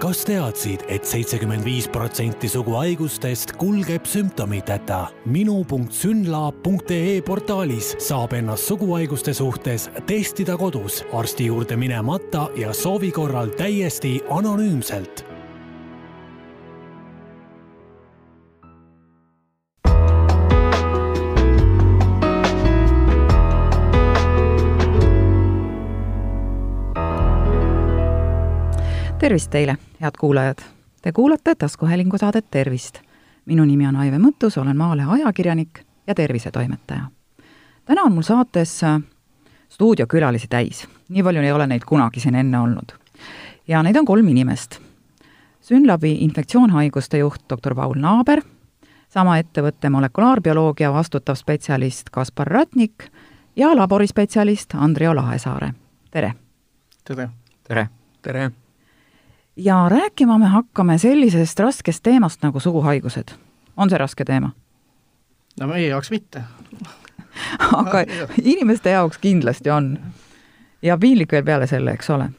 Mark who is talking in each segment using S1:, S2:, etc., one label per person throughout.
S1: kas teadsid et, et seitsekümmend viis protsenti suguhaigustest kulgeb sümptomiteta? minu.synlab.ee portaalis saab ennast suguhaiguste suhtes testida kodus, arsti juurde minemata ja soovi korral täiesti anonüümselt
S2: tervist teile, head kuulajad! Te kuulate taskuhäälingu saadet Tervist. minu nimi on Aive Mõttus, olen Maalehe ajakirjanik ja tervisetoimetaja. täna on mul saates äh, stuudiokülalisi täis, nii palju ei ole neid kunagi siin enne olnud. ja neid on kolm inimest. Synlabi infektsioonhaiguste juht doktor Paul Naaber, sama ettevõtte molekulaarbioloogia vastutav spetsialist Kaspar Ratnik ja laborispetsialist Andreo Lahesaare, tere!
S3: tere!
S4: tere! tere!
S2: Ja rääkima me hakkame sellisest raskest teemast nagu suguhaigused. on see raske teema?
S3: no meie jaoks mitte
S2: aga inimeste jaoks kindlasti on. ja piinlik veel peale selle, eks ole.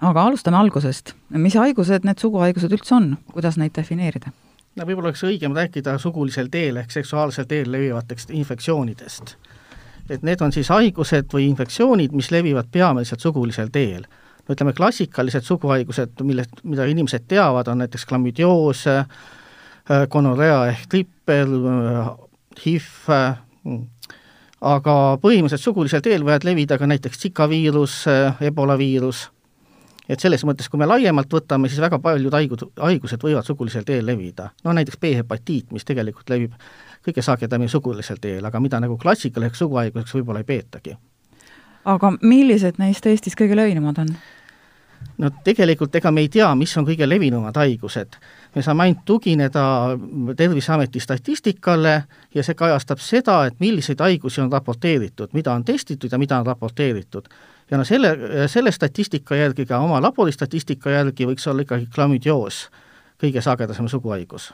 S2: aga alustame algusest. mis haigused need suguhaigused üldse on, kuidas neid defineerida?
S3: no võib-olla oleks õigem rääkida sugulisel teel ehk seksuaalsel teel levivatest infektsioonidest. et need on siis haigused või infektsioonid, mis levivad peamiselt sugulisel teel no ütleme, klassikalised suguhaigused, millest, mida inimesed teavad, on näiteks klamüdioos, äh, gonorrea ehk trippel, äh, HIV, äh, aga põhimõtteliselt sugulisel teel võivad levida ka näiteks Zika viirus, ebola viirus, et selles mõttes, kui me laiemalt võtame, siis väga paljud haigud, haigused võivad sugulisel teel levida. no näiteks B-hepatiit, mis tegelikult levib kõige sagedamini sugulisel teel, aga mida nagu klassikaliseks suguhaiguseks võib-olla ei peetagi.
S2: aga millised neist Eestis kõige levinumad on?
S3: No tegelikult ega me ei tea, mis on kõige levinumad haigused. me saame ainult tugineda Terviseameti statistikale ja see kajastab seda, et milliseid haigusi on raporteeritud, mida on testitud ja mida on raporteeritud. ja no selle, selle statistika järgi, ka oma labori statistika järgi võiks olla ikkagi klamüdioos kõige sagedasem suguhaigus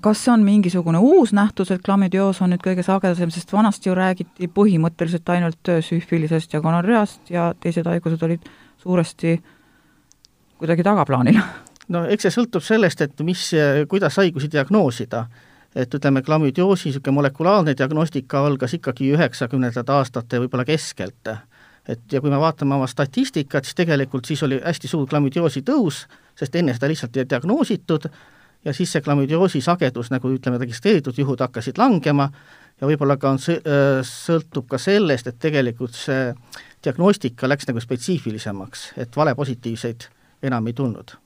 S2: kas see on mingisugune uus nähtus, et klamüdioos on nüüd kõige sagedasem, sest vanasti ju räägiti põhimõtteliselt ainult sühvilisest ja gonorreast ja teised haigused olid suuresti kuidagi tagaplaanil?
S3: no eks see sõltub sellest, et mis, kuidas haigusi diagnoosida. et ütleme, klamüdioosi niisugune molekulaarne diagnostika algas ikkagi üheksakümnendate aastate võib-olla keskelt. et ja kui me vaatame oma statistikat, siis tegelikult siis oli hästi suur klamüdioosi tõus, sest enne seda lihtsalt ei diagnoositud ja siis see klamüdioosi sagedus, nagu ütleme, registreeritud juhud hakkasid langema ja võib-olla ka on, sõltub ka sellest, et tegelikult see diagnostika läks nagu spetsiifilisemaks, et valepositiivseid enam ei tulnud.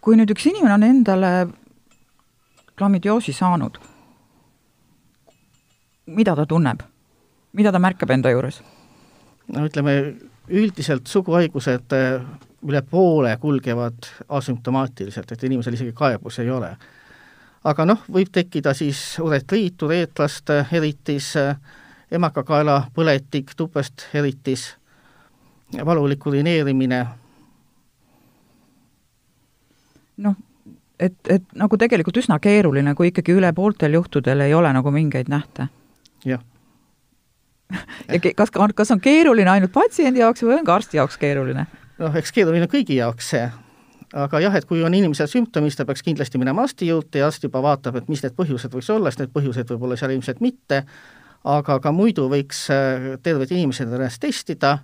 S2: kui nüüd üks inimene on endale klamüdioosi saanud, mida ta tunneb? mida ta märkab enda juures?
S3: no ütleme, üldiselt suguhaigused eh, üle poole kulgevad asümptomaatiliselt, et inimesel isegi kaebus ei ole. Aga noh, võib tekkida siis uretriit, ureetlast, eritis emakakaela põletik, tupest eritis, valulik urineerimine.
S2: noh, et, et nagu tegelikult üsna keeruline, kui ikkagi üle pooltel juhtudel ei ole nagu mingeid nähte.
S3: jah
S2: ja kas, kas on keeruline ainult patsiendi jaoks või on ka arsti jaoks keeruline?
S3: noh, eks keeruline kõigi jaoks see, aga jah, et kui on inimesel sümptomid, siis ta peaks kindlasti minema arsti juurde ja arst juba vaatab, et mis need põhjused võiks olla, sest need põhjused võib olla seal ilmselt mitte, aga ka muidu võiks äh, terved inimesed ennast testida,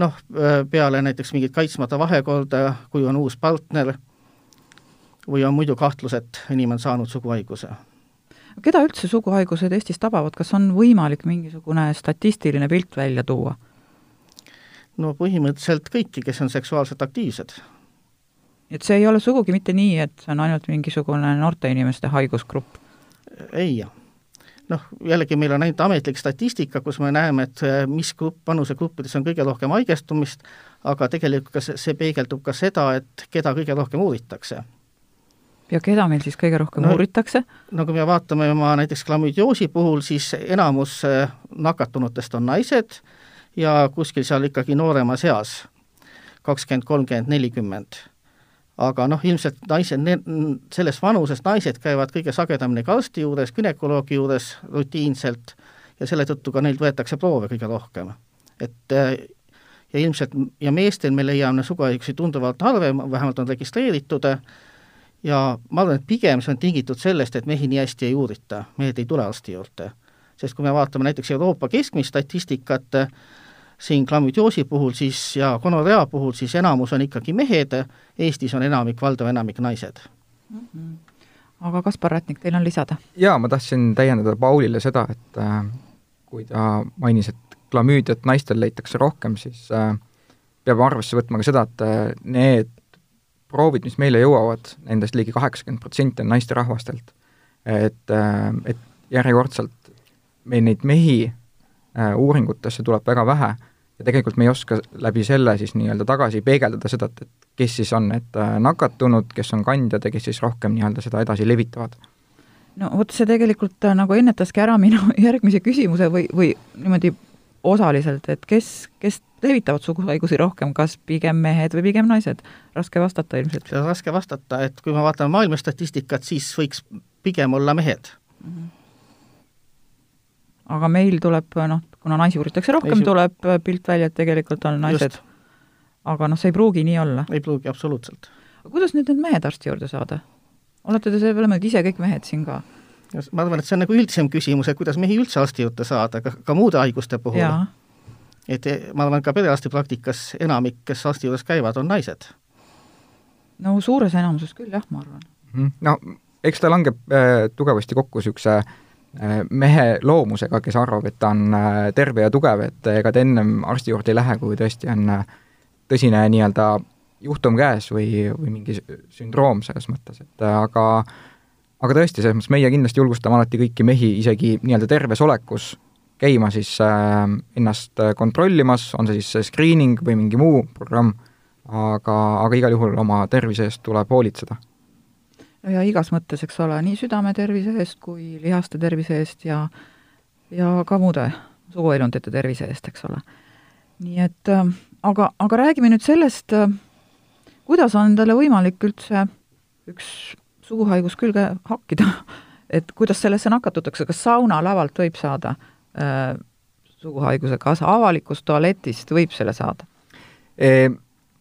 S3: noh, äh, peale näiteks mingit kaitsmata vahekorda, kui on uus partner või on muidu kahtlus, et inimene on saanud suguhaiguse.
S2: keda üldse suguhaigused Eestis tabavad, kas on võimalik mingisugune statistiline pilt välja tuua?
S3: no põhimõtteliselt kõiki, kes on seksuaalselt aktiivsed.
S2: Et see ei ole sugugi mitte nii, et see on ainult mingisugune noorte inimeste haigusgrupp?
S3: ei noh, jällegi meil on ainult ametlik statistika, kus me näeme, et äh, mis grupp, vanusegruppides on kõige rohkem haigestumist, aga tegelikult ka see, see peegeldub ka seda, et keda kõige rohkem uuritakse.
S2: ja keda meil siis kõige rohkem no, uuritakse?
S3: no kui me vaatame oma näiteks klamüdioosi puhul, siis enamus äh, nakatunutest on naised ja kuskil seal ikkagi nooremas eas, kakskümmend, kolmkümmend, nelikümmend aga noh, ilmselt naised, selles vanuses naised käivad kõige sagedamini ka arsti juures, günekoloogi juures rutiinselt ja selle tõttu ka neilt võetakse proove kõige rohkem. et ja ilmselt, ja meestel me leiame suguhaigusi tunduvalt harvem, vähemalt on registreeritud, ja ma arvan, et pigem see on tingitud sellest, et mehi nii hästi ei uurita, mehed ei tule arsti juurde. sest kui me vaatame näiteks Euroopa keskmist statistikat, siin klamüdioosi puhul siis ja gonorrea puhul, siis enamus on ikkagi mehed, Eestis on enamik, valdav enamik naised mm.
S2: -hmm. aga Kaspar Rätnik, teil on lisada?
S4: jaa, ma tahtsin täiendada Paulile seda, et äh, kui ta mainis, et klamüüdiat naistel leitakse rohkem, siis äh, peab arvesse võtma ka seda, et äh, need proovid, mis meile jõuavad, nendest ligi kaheksakümmend protsenti on naisterahvastelt. et, äh, et järjekordselt meil neid mehi uuringutesse tuleb väga vähe ja tegelikult me ei oska läbi selle siis nii-öelda tagasi peegeldada seda, et, et kes siis on need äh, nakatunud, kes on kandjad ja kes siis rohkem nii-öelda seda edasi levitavad
S2: no vot, see tegelikult nagu ennetaski ära minu järgmise küsimuse või, või niimoodi osaliselt, et kes, kes levitavad suguhaigusi rohkem, kas pigem mehed või pigem naised? raske vastata ilmselt.
S3: seda on raske vastata, et kui me vaatame maailma statistikat, siis võiks pigem olla mehed mm. -hmm.
S2: Aga meil tuleb noh, kuna naisi uuritakse rohkem, tuleb pilt välja, et tegelikult on naised. aga noh, see ei pruugi nii olla.
S3: ei pruugi, absoluutselt.
S2: kuidas nüüd need mehed arsti juurde saada? olete te selle peale mõelnud, ise kõik mehed siin ka?
S3: ma arvan, et see on nagu üldisem küsimus, et kuidas mehi üldse arsti juurde saada, ka, ka muude haiguste puhul. et eh, ma arvan, ka perearsti praktikas enamik, kes arsti juures käivad, on naised.
S2: no suures enamuses küll jah, ma arvan.
S4: Mhm. no eks ta langeb äh, tugevasti kokku niisuguse äh, mehe loomusega, kes arvab, et ta on äh, terve ja tugev, et ega ta ennem arsti juurde ei lähe, kui tõesti on äh, tõsine nii-öelda juhtum käes või, või mingi sündroom selles mõttes, et äh, aga äh, aga tõesti, selles mõttes meie kindlasti julgustame alati kõiki mehi isegi nii-öelda terves olekus käima siis äh, ennast äh, kontrollimas, on see siis screening või mingi muu programm, aga, aga igal juhul oma tervise eest tuleb hoolitseda.
S2: Ja igas mõttes, eks ole, nii südame tervise eest kui lihaste tervise eest ja ja ka muude suguelundite tervise eest, eks ole. nii et äh, aga, aga räägime nüüd sellest, äh, kuidas on endale võimalik üldse üks suguhaigus külge hakkida, et kuidas sellesse nakatutakse, kas saunalavalt võib saada äh, suguhaiguse, kas avalikust tualetist võib selle saada
S4: e,?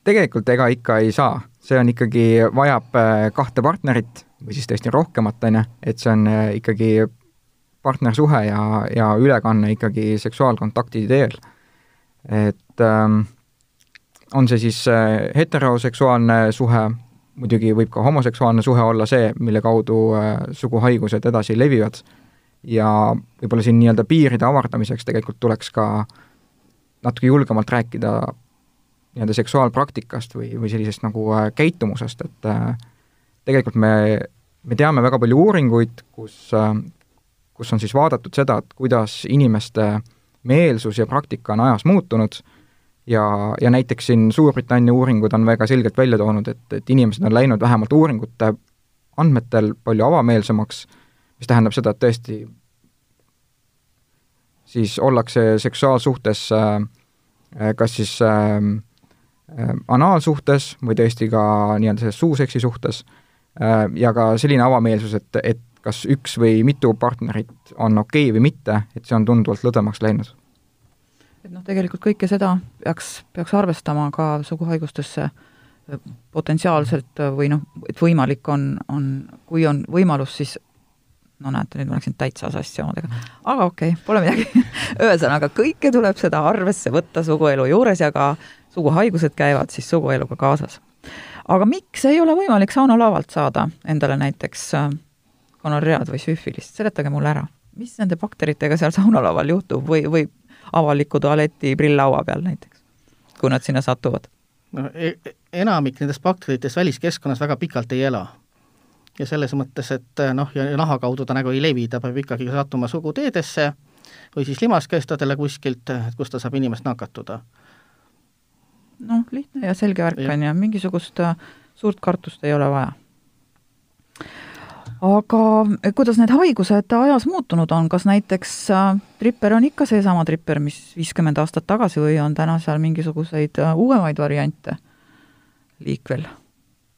S4: Tegelikult ega ikka ei saa, see on ikkagi, vajab äh, kahte partnerit või siis tõesti rohkemat, on ju, et see on äh, ikkagi partnersuhe ja, ja ülekanne ikkagi seksuaalkontakti teel. et ähm, on see siis äh, heteroseksuaalne suhe muidugi võib ka homoseksuaalne suhe olla see, mille kaudu äh, suguhaigused edasi levivad ja võib-olla siin nii-öelda piiride avardamiseks tegelikult tuleks ka natuke julgemalt rääkida nii-öelda seksuaalpraktikast või, või sellisest nagu äh, käitumusest, et äh, tegelikult me, me teame väga palju uuringuid, kus, kus on siis vaadatud seda, et kuidas inimeste meelsus ja praktika on ajas muutunud. Ja, ja näiteks siin Suurbritannia uuringud on väga selgelt välja toonud, et, et inimesed on läinud vähemalt uuringute andmetel palju avameelsemaks, mis tähendab seda, et tõesti siis ollakse seksuaalsuhtes äh, kas siis äh, äh, anaalsuhtes või tõesti ka nii-öelda selles suuseksi suhtes. Äh, ja ka selline avameelsus, et, et kas üks või mitu partnerit on okei okay või mitte, et see on tunduvalt lõdvemaks läinud.
S2: Et noh, tegelikult kõike seda peaks, peaks arvestama ka suguhaigustesse äh, potentsiaalselt äh, või noh, et võimalik on, on, kui on võimalus, siis no näete, nüüd ma läksin täitsa sassi omadega, aga okei okay,, pole midagi ühesõnaga, kõike tuleb seda arvesse võtta suguelu juures ja ka suguhaigused käivad siis sugueluga kaasas. aga miks ei ole võimalik saunalavalt saada endale näiteks äh, gonorread või süfilist, seletage mulle ära, mis nende bakteritega seal saunalaval juhtub või, või avaliku tualeti prilllaua peal näiteks, kui nad sinna satuvad?
S3: no e enamik nendest bakteritest väliskeskkonnas väga pikalt ei ela. Ja selles mõttes, et noh, ja naha kaudu ta nagu ei levi, ta peab ikkagi sattuma suguteedesse või siis limaskestadele kuskilt, kus ta saab inimest nakatuda.
S2: noh, lihtne ja selge värk on ju, mingisugust äh, suurt kartust ei ole vaja aga eh, kuidas need haigused ajas muutunud on, kas näiteks tripper on ikka seesama tripper, mis viiskümmend aastat tagasi või on täna seal mingisuguseid uuemaid variante liikvel?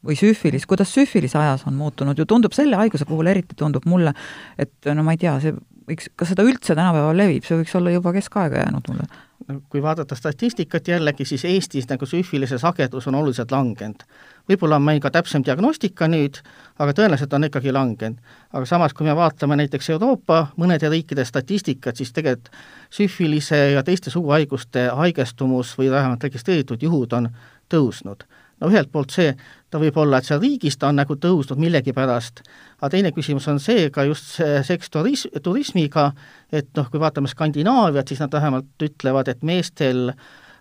S2: Või süfilis, kuidas süfilis ajas on muutunud, ju tundub selle haiguse puhul eriti, tundub mulle, et no ma ei tea, see võiks, kas seda üldse tänapäeval levib, see võiks olla juba keskaega jäänud mulle?
S3: kui vaadata statistikat jällegi, siis Eestis nagu süfilise sagedus on oluliselt langenud. võib-olla on meil ka täpsem diagnostika nüüd, aga tõenäoliselt on ikkagi langenud. aga samas, kui me vaatame näiteks Euroopa mõnede riikide statistikat, siis tegelikult süfilise ja teiste suguhaiguste haigestumus või vähemalt registreeritud juhud on tõusnud no ühelt poolt see, ta võib olla, et seal riigis ta on nagu tõusnud millegipärast, aga teine küsimus on see ka just see seks turis-, turismiga, et noh, kui vaatame Skandinaaviat, siis nad vähemalt ütlevad, et meestel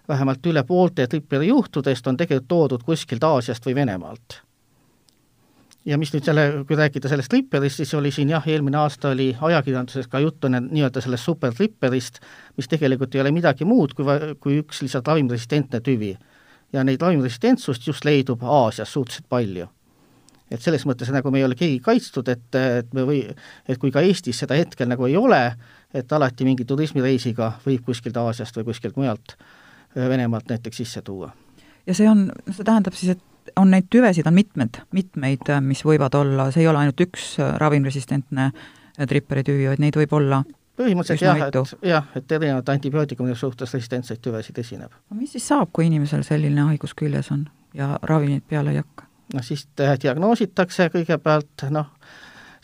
S3: vähemalt üle poolte tripperi juhtudest on tegelikult toodud kuskilt Aasiast või Venemaalt. ja mis nüüd selle, kui rääkida sellest tripperist, siis oli siin jah, eelmine aasta oli ajakirjanduses ka juttu nii-öelda sellest supertripperist, mis tegelikult ei ole midagi muud kui, kui üks lihtsalt ravimiresistentne tüvi ja neid ravimiresistentsust just leidub Aasias suhteliselt palju. et selles mõttes nagu me ei ole keegi kaitstud, et, et me või, et kui ka Eestis seda hetkel nagu ei ole, et alati mingi turismireisiga võib kuskilt Aasiast või kuskilt mujalt, Venemaalt näiteks sisse tuua.
S2: ja see on, see tähendab siis, et on neid tüvesid on mitmed, mitmeid, mis võivad olla, see ei ole ainult üks ravimresistentne triperitüvi, vaid neid võib olla
S3: põhimõtteliselt jah, et jah, et erinevate antibiootikumide suhtes resistentseid tüvesid esineb.
S2: no mis siis saab, kui inimesel selline haigus küljes on ja ravimeid peale ei hakka?
S3: noh, siis diagnoositakse kõigepealt, noh,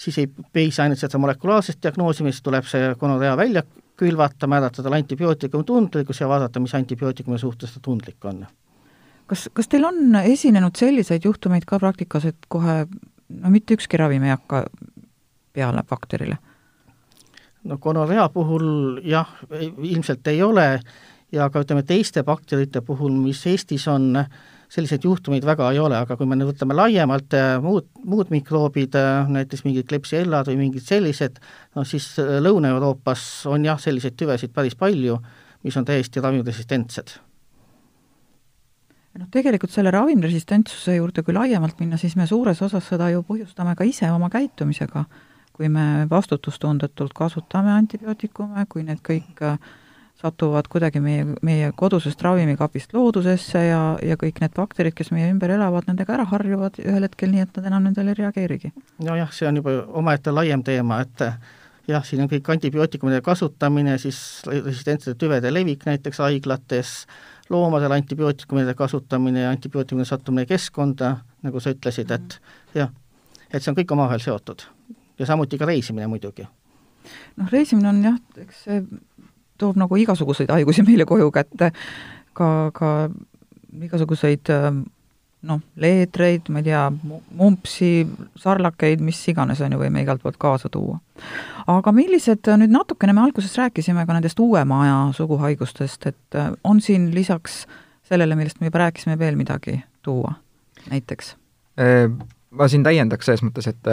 S3: siis ei piisa ainult seda molekulaarsest diagnoosimist, tuleb see gonorrea välja külvata, määrata talle antibiootikumi tundlikkus ja vaadata, mis antibiootikumi suhtes ta tundlik on.
S2: kas, kas teil on esinenud selliseid juhtumeid ka praktikas, et kohe no mitte ükski ravim ei hakka peale bakterile?
S3: No gonorrea puhul jah, ilmselt ei ole ja ka ütleme, teiste bakterite puhul, mis Eestis on, selliseid juhtumeid väga ei ole, aga kui me nüüd võtame laiemalt äh, muud, muud mikroobid, äh, näiteks mingid klepsiellad või mingid sellised, no siis äh, Lõuna-Euroopas on jah, selliseid tüvesid päris palju, mis on täiesti ravimresistentsed
S2: noh, tegelikult selle ravimresistentsuse juurde, kui laiemalt minna, siis me suures osas seda ju põhjustame ka ise oma käitumisega kui me vastutustundetult kasutame antibiootikume, kui need kõik äh, satuvad kuidagi meie, meie kodusest ravimikapist loodusesse ja, ja kõik need bakterid, kes meie ümber elavad, nendega ära harjuvad ühel hetkel nii, et nad enam nendele ei reageerigi.
S3: nojah, see on juba omaette laiem teema, et jah, siin on kõik antibiootikumide kasutamine, siis resistentsete tüvede levik näiteks haiglates, loomadel antibiootikumide kasutamine ja antibiootikumide sattumine keskkonda, nagu sa ütlesid, et jah, et see on kõik omavahel seotud ja samuti ka reisimine muidugi.
S2: noh, reisimine on jah, eks see toob nagu igasuguseid haigusi meile koju kätte, ka, ka igasuguseid noh, leetreid, ma ei tea, mumpsi, sarlakeid, mis iganes, on ju, võime igalt poolt kaasa tuua. aga millised, nüüd natukene me alguses rääkisime ka nendest uuema aja suguhaigustest, et on siin lisaks sellele, millest me juba rääkisime, veel midagi tuua näiteks?
S4: Ma siin täiendaks selles mõttes, et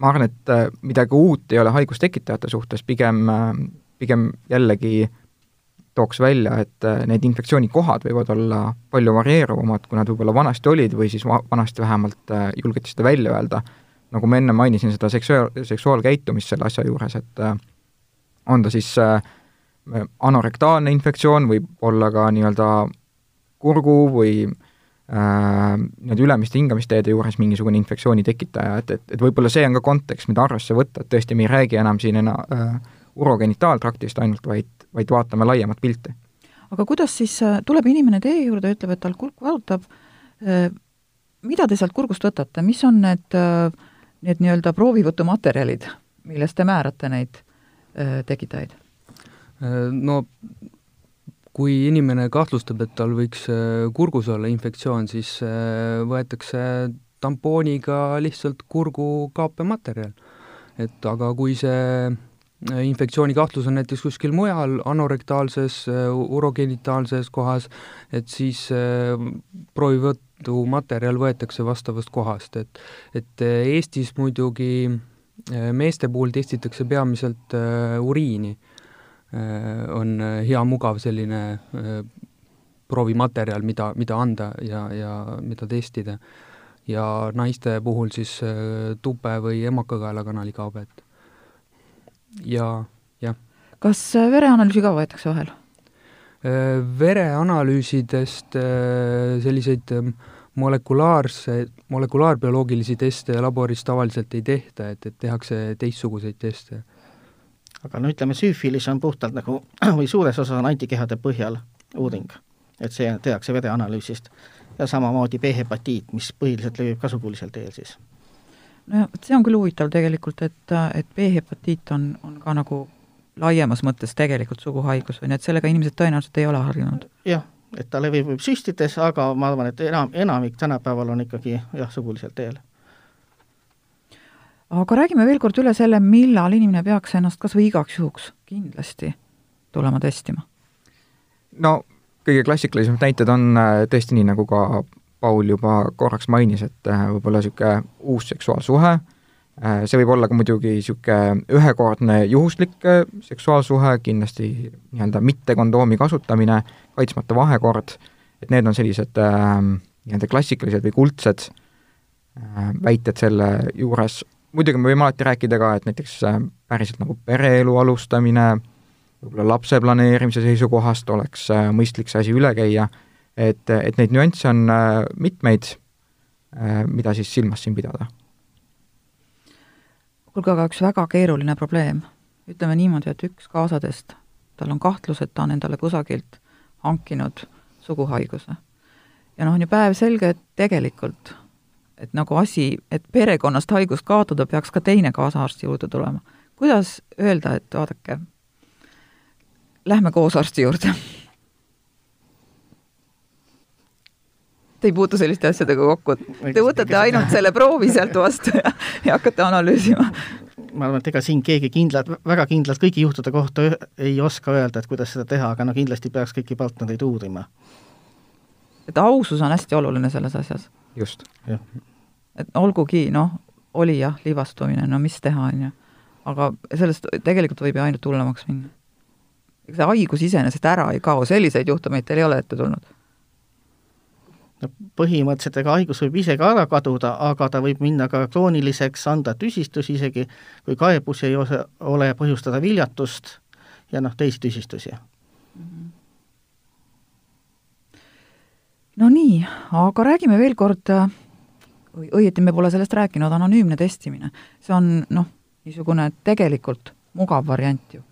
S4: ma arvan, et äh, midagi uut ei ole haigustekitajate suhtes, pigem, äh, pigem jällegi tooks välja, et äh, need infektsioonikohad võivad olla palju varieeruvamad, kui nad võib-olla vanasti olid või siis va-, vanasti vähemalt julgeti seda välja öelda, nagu ma enne mainisin, seda seksuaal, seksuaalkäitumist selle asja juures, et on ta siis anorektaalne infektsioon, võib olla ka nii-öelda kurgu või Äh, nii-öelda ülemiste hingamisteede juures mingisugune infektsiooni tekitaja, et, et, et võib-olla see on ka kontekst, mida arvesse võtta, et tõesti, me ei räägi enam siin enam äh, urogenitaaltraktist ainult, vaid, vaid vaatame laiemat pilti.
S2: aga kuidas siis, äh, tuleb inimene teie juurde, ütleb, et tal kurk valutab, äh, mida te sealt kurgust võtate, mis on need, need nii-öelda proovivõtumaterjalid, millest te määrate neid tekitajaid?
S5: No kui inimene kahtlustab, et tal võiks äh, kurgus olla infektsioon, siis äh, võetakse tampooniga lihtsalt kurgu kaapematerjal. et aga kui see äh, infektsiooni kahtlus on näiteks kuskil mujal, anorektaalses, urogenitaalses kohas, et siis proovivõtumaterjal võetakse vastavast kohast, et et Eestis muidugi meeste puhul testitakse peamiselt uriini on äh, hea mugav selline äh, proovimaterjal, mida, mida anda ja, ja mida testida. ja naiste puhul siis tupe või emakakaelakanali kaabet. ja, jah.
S2: kas vereanalüüsi ka võetakse vahel?
S5: vereanalüüsidest selliseid molekulaarse, molekulaarbioloogilisi teste laboris tavaliselt ei tehta, et, et tehakse teistsuguseid teste
S3: aga no ütleme, süüfilis on puhtalt nagu või suures osas on antikehade põhjal uuring, et see tehakse vereanalüüsist ja samamoodi B-hepatiit, mis põhiliselt levib ka sugulisel teel siis.
S2: no vot, see on küll huvitav tegelikult, et, et B-hepatiit on, on ka nagu laiemas mõttes tegelikult suguhaigus või nii, et sellega inimesed tõenäoliselt ei ole harjunud?
S3: jah, et ta levib süstides, aga ma arvan, et enam, enamik tänapäeval on ikkagi jah, sugulisel teel.
S2: Aga räägime veel kord üle selle, millal inimene peaks ennast kas või igaks juhuks kindlasti tulema testima?
S4: no kõige klassikalisemad näited on äh, tõesti nii, nagu ka Paul juba korraks mainis, et äh, võib-olla niisugune uus seksuaalsuhe, äh, see võib olla ka muidugi niisugune ühekordne juhuslik seksuaalsuhe, kindlasti nii-öelda mitte kondoomi kasutamine, kaitsmata vahekord, et need on sellised nii-öelda klassikalised või kuldsed väited selle juures, muidugi me võime alati rääkida ka, et näiteks päriselt nagu pereelu alustamine, võib-olla lapse planeerimise seisukohast oleks äh, mõistlik see asi üle käia, et, et neid nüansse on äh, mitmeid, äh, mida siis silmas siin pidada.
S2: kuulge, aga üks väga keeruline probleem, ütleme niimoodi, et üks kaasadest, tal on kahtlus, et ta on endale kusagilt hankinud suguhaiguse. ja noh, on ju päevselge, et tegelikult, et nagu asi, et perekonnast haigust kaotada, peaks ka teine kaasaarsti juurde tulema. kuidas öelda, et vaadake, lähme koos arsti juurde. Te ei puutu selliste asjadega kokku, te võtate ainult selle proovi sealt vastu ja, ja hakkate analüüsima.
S3: ma arvan, et ega siin keegi kindlalt, väga kindlalt kõigi juhtude kohta ei oska öelda, et kuidas seda teha, aga no kindlasti peaks kõiki partnereid uurima.
S2: et ausus on hästi oluline selles asjas.
S4: just.
S2: Et olgugi, noh, oli jah, libastumine, no mis teha, on ju. aga sellest tegelikult võib ju ainult hullemaks minna ega see haigus iseenesest ära ei kao, selliseid juhtumeid teil ei ole ette tulnud?
S3: no põhimõtteliselt ega haigus võib ise ka ära kaduda, aga ta võib minna ka krooniliseks, anda tüsistusi isegi, kui kaebus ei ose, ole põhjustada viljatust ja noh, teisi tüsistusi.
S2: no nii, aga räägime veel kord, õieti me pole sellest rääkinud, anonüümne testimine. see on noh, niisugune tegelikult mugav variant ju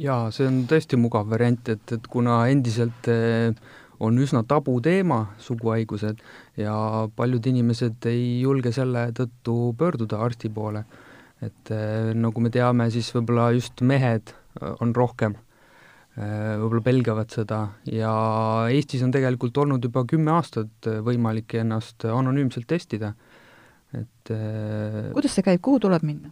S5: jaa, see on tõesti mugav variant, et, et kuna endiselt eh, on üsna tabuteema, suguhaigused, ja paljud inimesed ei julge selle tõttu pöörduda arsti poole. et eh, nagu me teame, siis võib-olla just mehed eh, on rohkem, võib-olla pelgavad seda. Ja Eestis on tegelikult olnud juba kümme aastat võimalik ennast anonüümselt testida, et
S2: kuidas see käib, kuhu tuleb minna?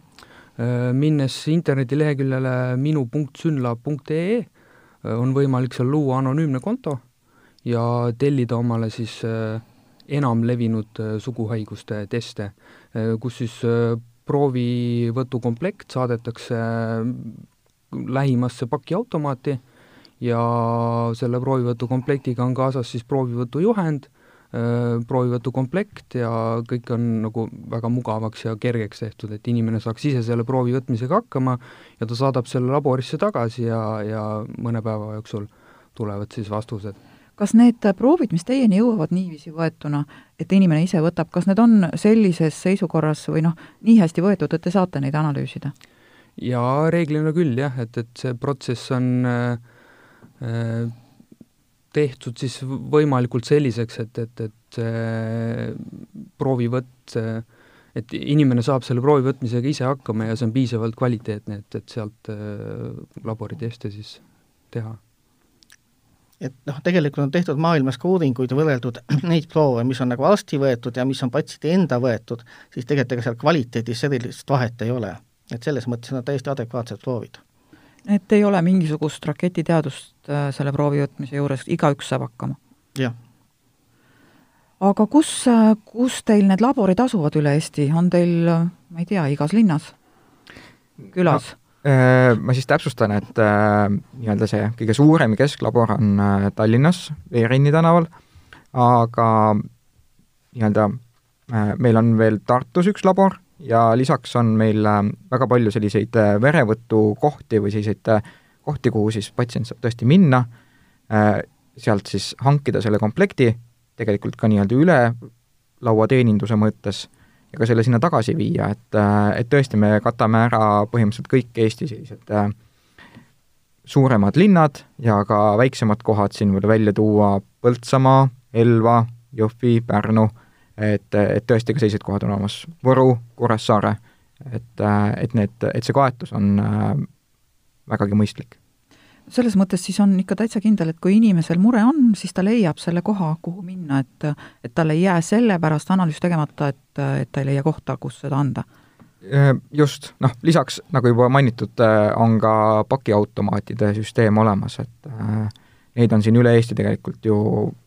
S5: Äh, minnes internetileheküljele minu.synlab.ee äh, on võimalik seal luua anonüümne konto ja tellida omale siis äh, enam levinud suguhaiguste teste, kus siis proovivõtukomplekt saadetakse lähimasse pakiautomaati ja selle proovivõtukomplektiga on kaasas siis proovivõtujuhend Äh, proovivõtukomplekt ja kõik on nagu väga mugavaks ja kergeks tehtud, et inimene saaks ise selle proovi võtmisega hakkama ja ta saadab selle laborisse tagasi ja, ja mõne päeva jooksul tulevad siis vastused.
S2: kas need proovid, mis teieni jõuavad niiviisi võetuna, et inimene ise võtab, kas need on sellises seisukorras või noh, nii hästi võetud, et te saate neid analüüsida?
S5: jaa, reeglina küll jah, et, et see protsess on äh, äh tehtud siis võimalikult selliseks, et, et, et see proovivõtt, et inimene saab selle proovi võtmisega ise hakkama ja see on piisavalt kvaliteetne, et, et sealt äh, laboriteste siis teha
S3: et noh, tegelikult on tehtud maailmas ka uuringuid ja võrreldud neid proove, mis on nagu arsti võetud ja mis on patsiendi enda võetud, siis tegelikult ega seal kvaliteedis erilist vahet ei ole. et selles mõttes on täiesti adekvaatsed proovid
S2: et ei ole mingisugust raketiteadust äh, selle proovi võtmise juures, igaüks saab hakkama?
S3: jah.
S2: aga kus, äh, kus teil need laborid asuvad üle Eesti, on teil, äh, ma ei tea, igas linnas, külas no.?
S4: Ma siis täpsustan, et nii-öelda see kõige suurem kesklabor on Tallinnas, Veerenni tänaval, aga nii-öelda meil on veel Tartus üks labor ja lisaks on meil äh, väga palju selliseid äh, verevõtukohti või selliseid äh, kohti, kuhu siis patsient saab tõesti minna, sealt siis hankida selle komplekti, tegelikult ka nii-öelda üle lauateeninduse mõttes, ja ka selle sinna tagasi viia, et, et tõesti, me katame ära põhimõtteliselt kõik Eesti sellised suuremad linnad ja ka väiksemad kohad siin võib välja tuua Põltsamaa, Elva, Jõhvi, Pärnu, et, et tõesti ka sellised kohad on olemas, Võru, Kuressaare, et, et need, et see kaetus on vägagi mõistlik.
S2: Selles mõttes siis on ikka täitsa kindel, et kui inimesel mure on, siis ta leiab selle koha, kuhu minna, et et tal ei jää sellepärast analüüs tegemata, et, et ta ei leia kohta, kus seda anda.
S4: Just, noh, lisaks, nagu juba mainitud, on ka pakiautomaatide süsteem olemas, et äh, neid on siin üle Eesti tegelikult ju,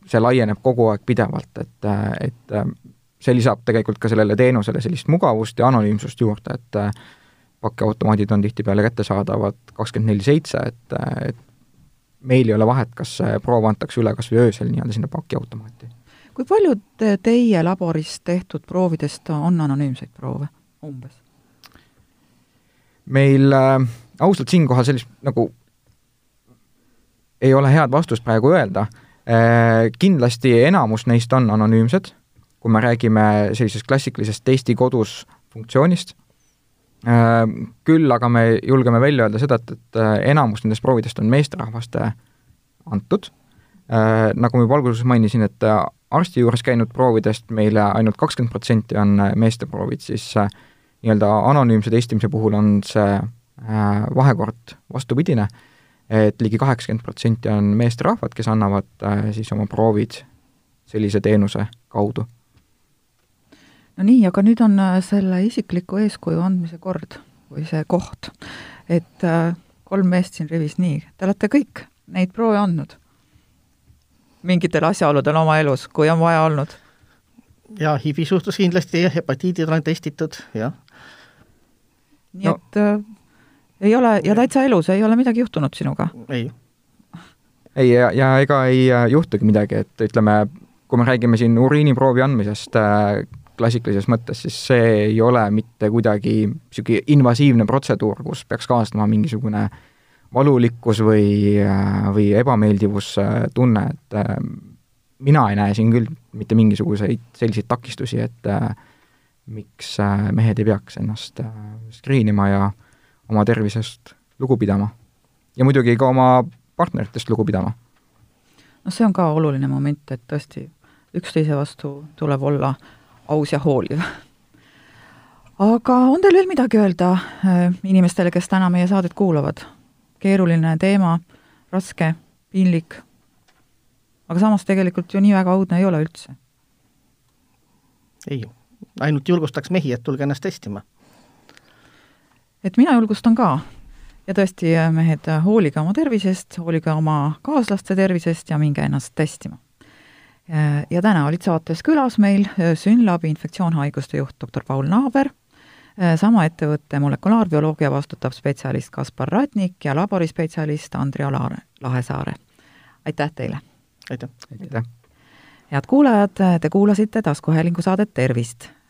S4: see laieneb kogu aeg pidevalt, et, et see lisab tegelikult ka sellele teenusele sellist mugavust ja anonüümsust juurde, et pakiautomaadid on tihtipeale kättesaadavad kakskümmend neli seitse, et, et meil ei ole vahet, kas see proov antakse üle kas või öösel nii-öelda sinna pakiautomaati.
S2: kui paljud teie laboris tehtud proovidest on anonüümseid proove umbes?
S4: meil äh, ausalt siinkohal sellist nagu ei ole head vastust praegu öelda. Äh,, kindlasti enamus neist on anonüümsed, kui me räägime sellisest klassikalisest testi kodus funktsioonist. Äh, küll aga me julgeme välja öelda seda, et, et äh, enamus nendest proovidest on meesterahvaste antud, nagu ma juba alguses mainisin, et arsti juures käinud proovidest meile ainult kakskümmend protsenti on meeste proovid, siis nii-öelda anonüümse testimise puhul on see vahekord vastupidine, et ligi kaheksakümmend protsenti on meesterahvad, kes annavad siis oma proovid sellise teenuse kaudu
S2: no nii, aga nüüd on äh, selle isikliku eeskuju andmise kord või see koht, et äh, kolm meest siin rivis, nii, te olete kõik neid proove andnud mingitel asjaoludel oma elus, kui on vaja olnud?
S3: jaa, HIV-i suhtes kindlasti ja hepatiidid olen testitud, jah.
S2: nii no. et äh, ei ole, ja täitsa elus ei ole midagi juhtunud sinuga?
S3: ei.
S4: ei, ja, ja ega ei äh, juhtugi midagi, et ütleme, kui me räägime siin uriiniproovi andmisest äh, klassikalises mõttes, siis see ei ole mitte kuidagi niisugune invasiivne protseduur, kus peaks kaasnema mingisugune valulikkus või, või ebameeldivustunne, et äh, mina ei näe siin küll mitte mingisuguseid selliseid takistusi, et äh, miks äh, mehed ei peaks ennast screen ima ja oma tervisest lugu pidama. ja muidugi ka oma partneritest lugu pidama.
S2: no see on ka oluline moment, et tõesti üksteise vastu tuleb olla aus ja hooliv. aga on teil veel midagi öelda äh, inimestele, kes täna meie saadet kuulavad? keeruline teema, raske, piinlik, aga samas tegelikult ju nii väga õudne ei ole üldse.
S3: ei, ainult julgustaks mehi, et tulge ennast testima.
S2: Et mina julgustan ka ja tõesti, mehed, hoolige oma tervisest, hoolige oma kaaslaste tervisest ja minge ennast testima ja täna olid saates külas meil Synlabi infektsioonhaiguste juht doktor Paul Naaber, sama ettevõtte molekulaarbioloogia vastutav spetsialist Kaspar Ratnik ja laborispetsialist Andrea Laare, Lahesaare. aitäh teile!
S3: aitäh!
S4: aitäh!
S2: head kuulajad, te kuulasite taskuhäälingu saadet Tervist!